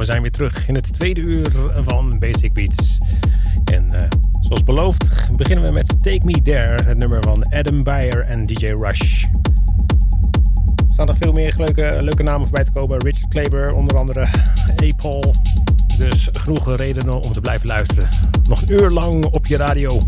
We zijn weer terug in het tweede uur van Basic Beats. En eh, zoals beloofd beginnen we met Take Me There, het nummer van Adam Beyer en DJ Rush. Er staan nog veel meer leuke, leuke namen voorbij te komen. Richard Kleber, onder andere A-Paul. Dus genoeg redenen om te blijven luisteren. Nog een uur lang op je radio.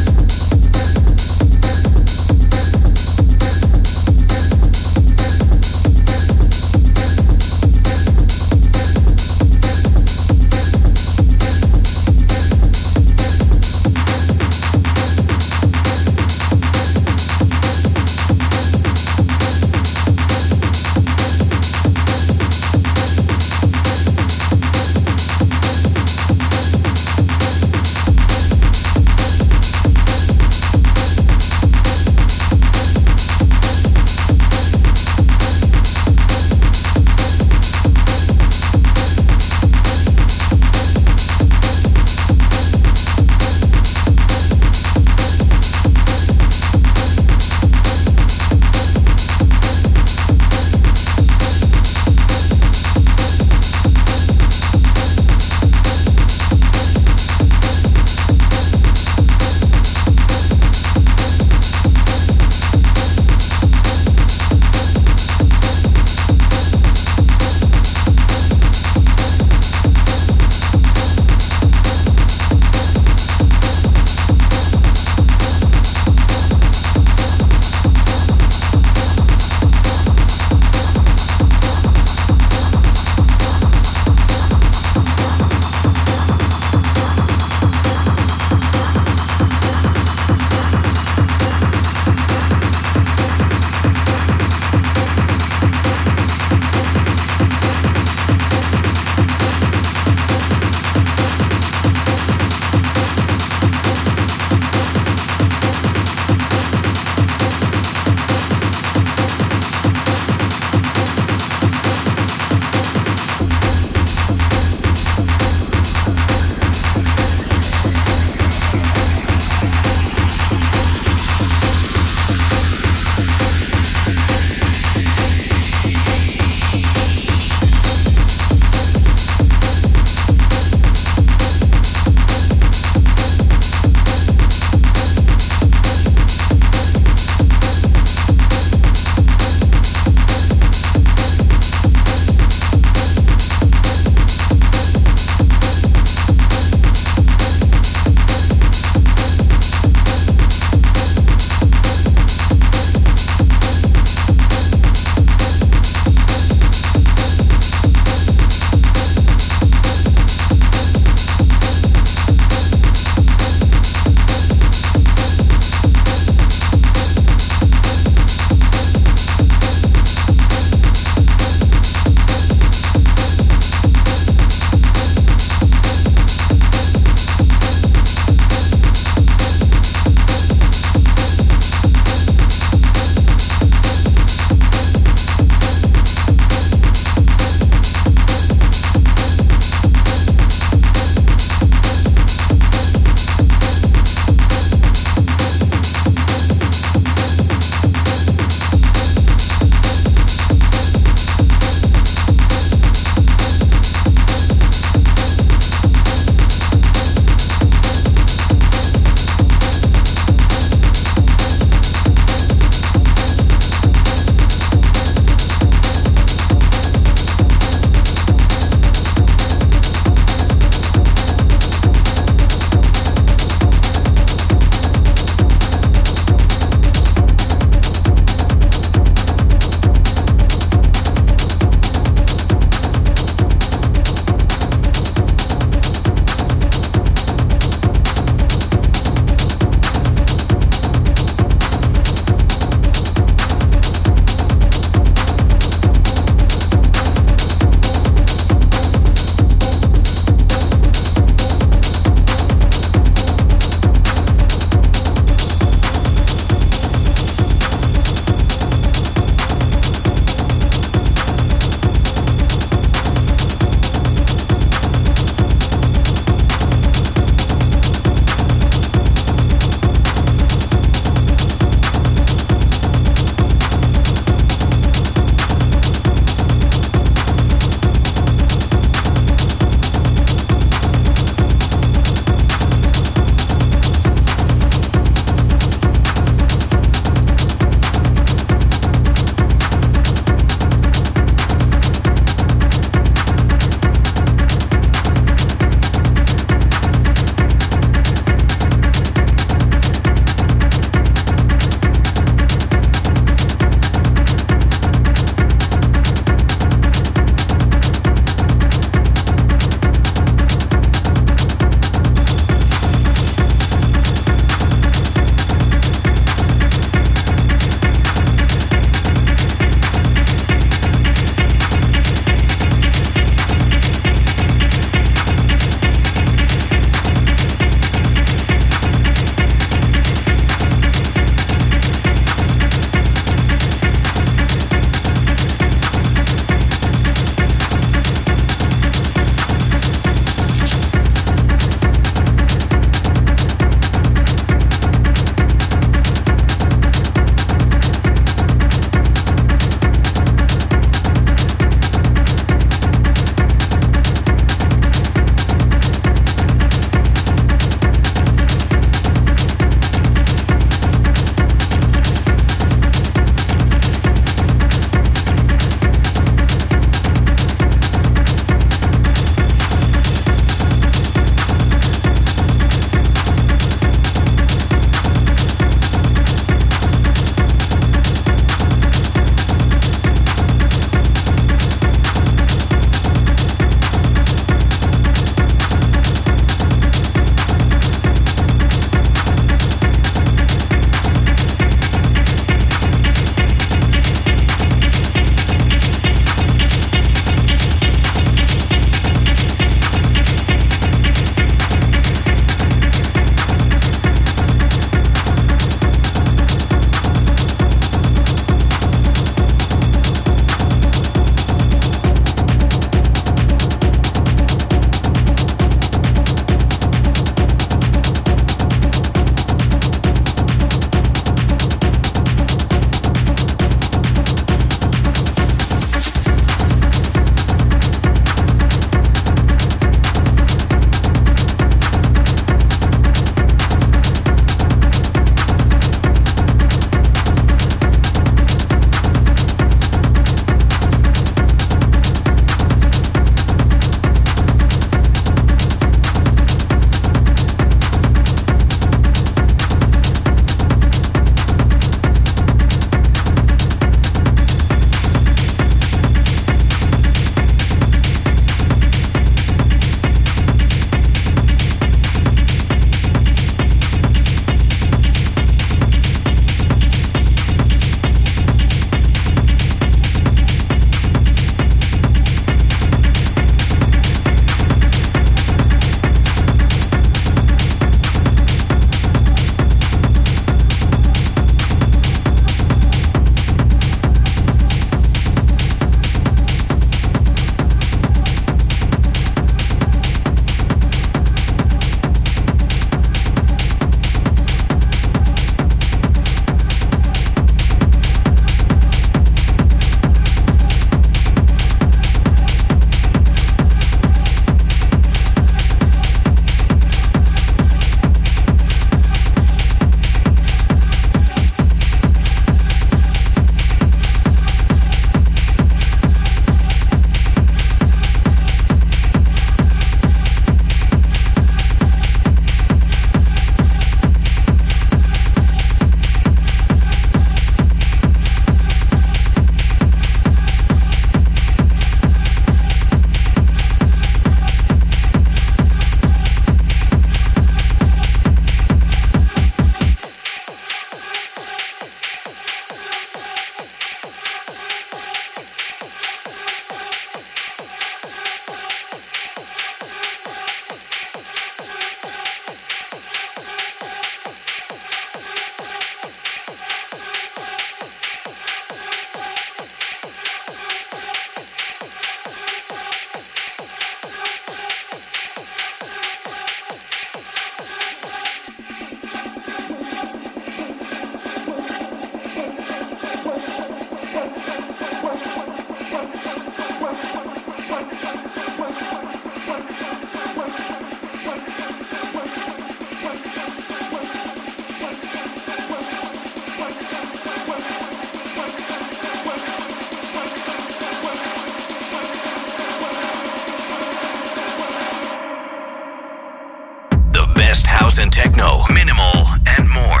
And techno, minimal, and more.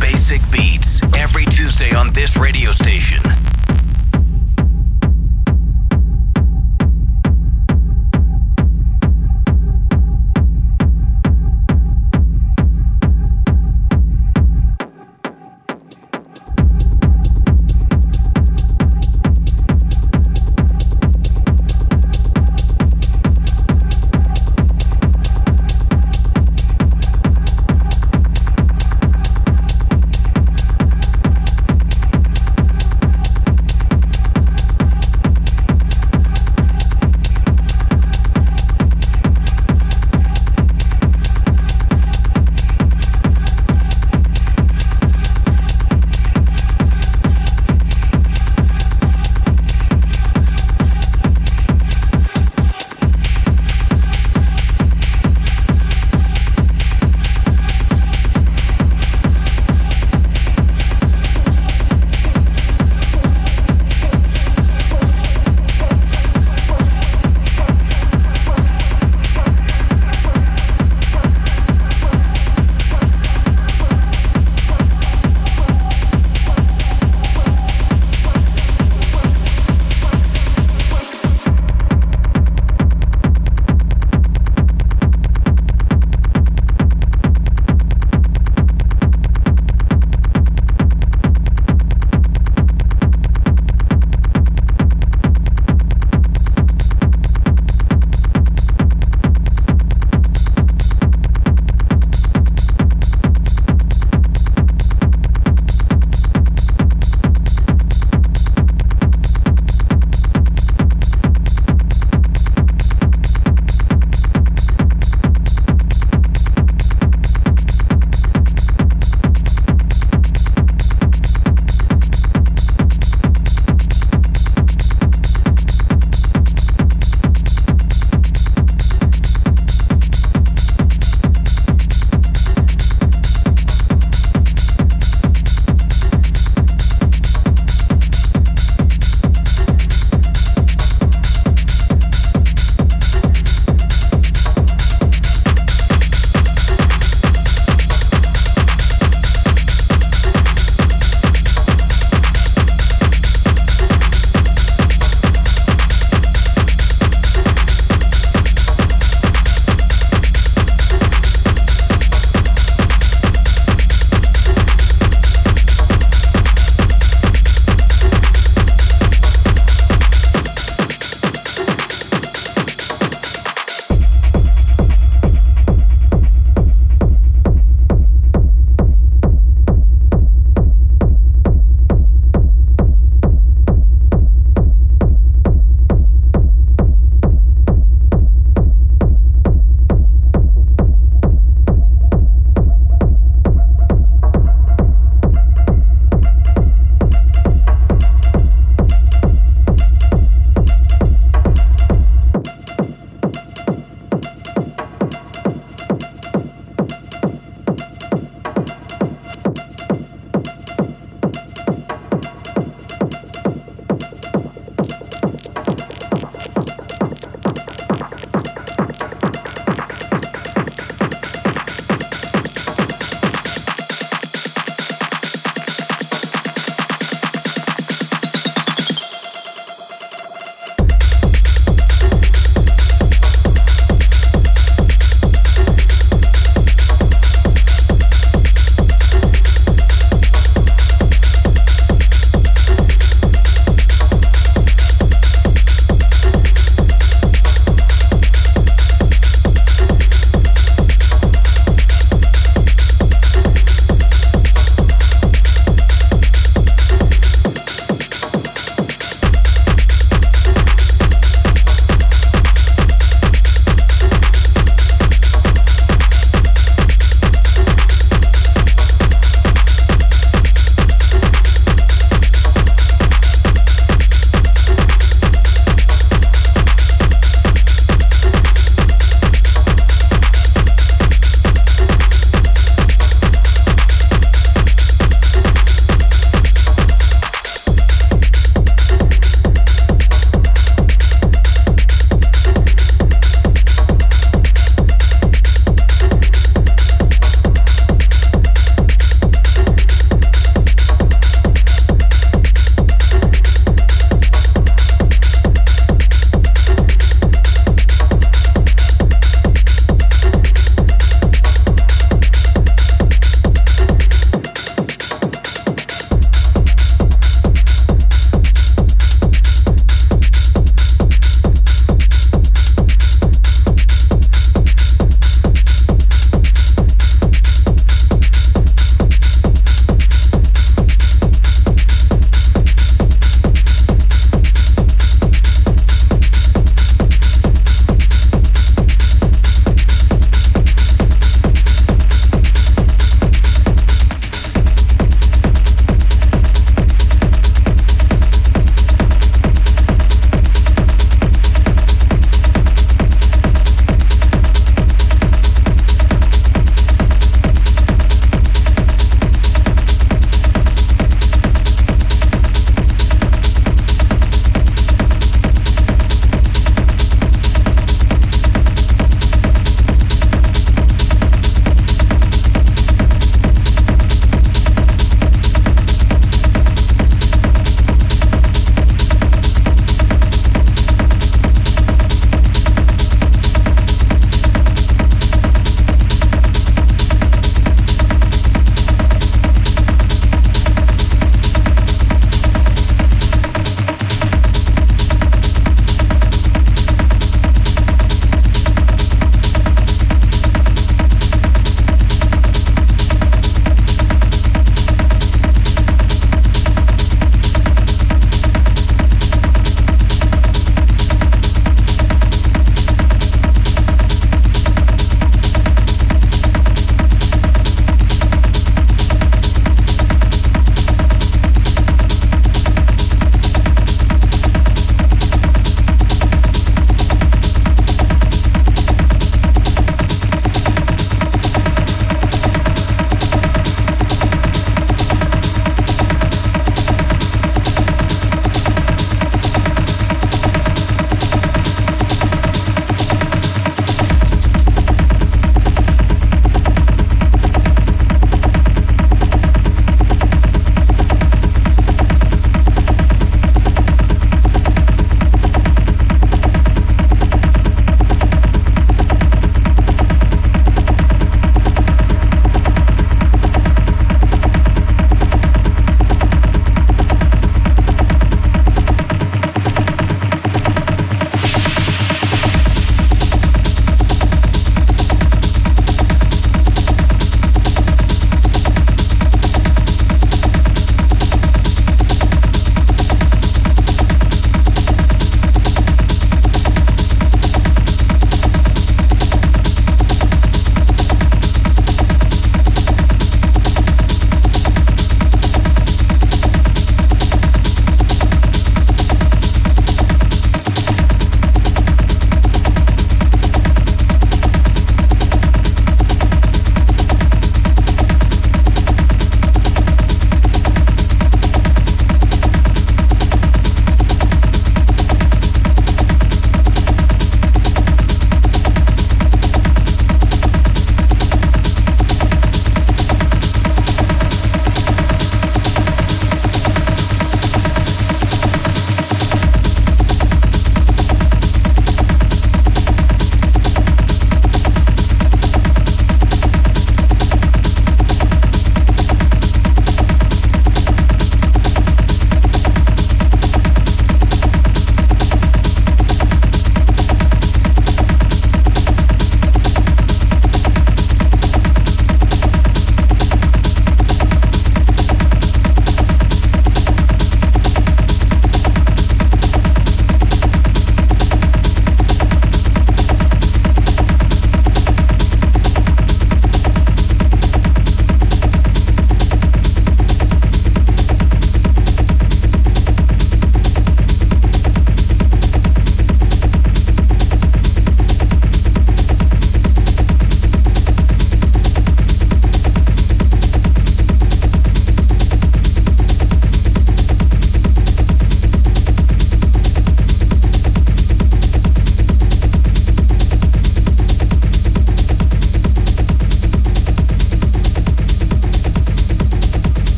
Basic Beats every Tuesday on this radio station.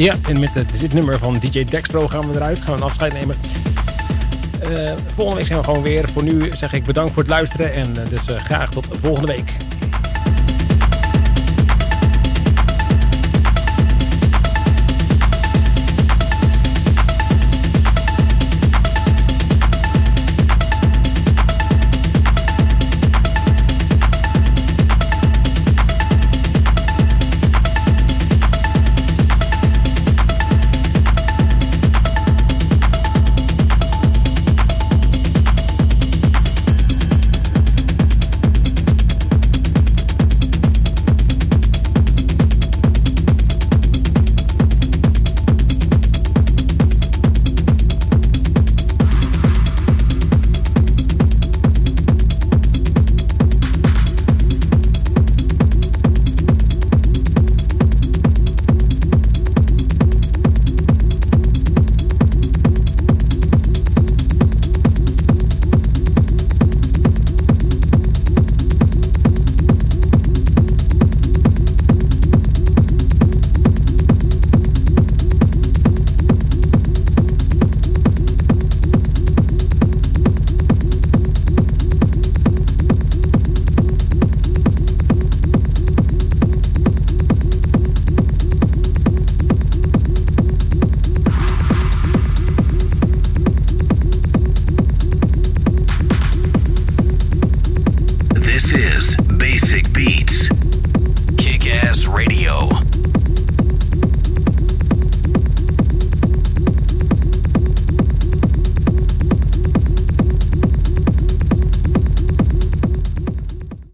Ja, en met dit nummer van DJ Dextro gaan we eruit. Gaan we afscheid nemen. Uh, volgende week zijn we gewoon weer. Voor nu zeg ik bedankt voor het luisteren. En uh, dus uh, graag tot volgende week.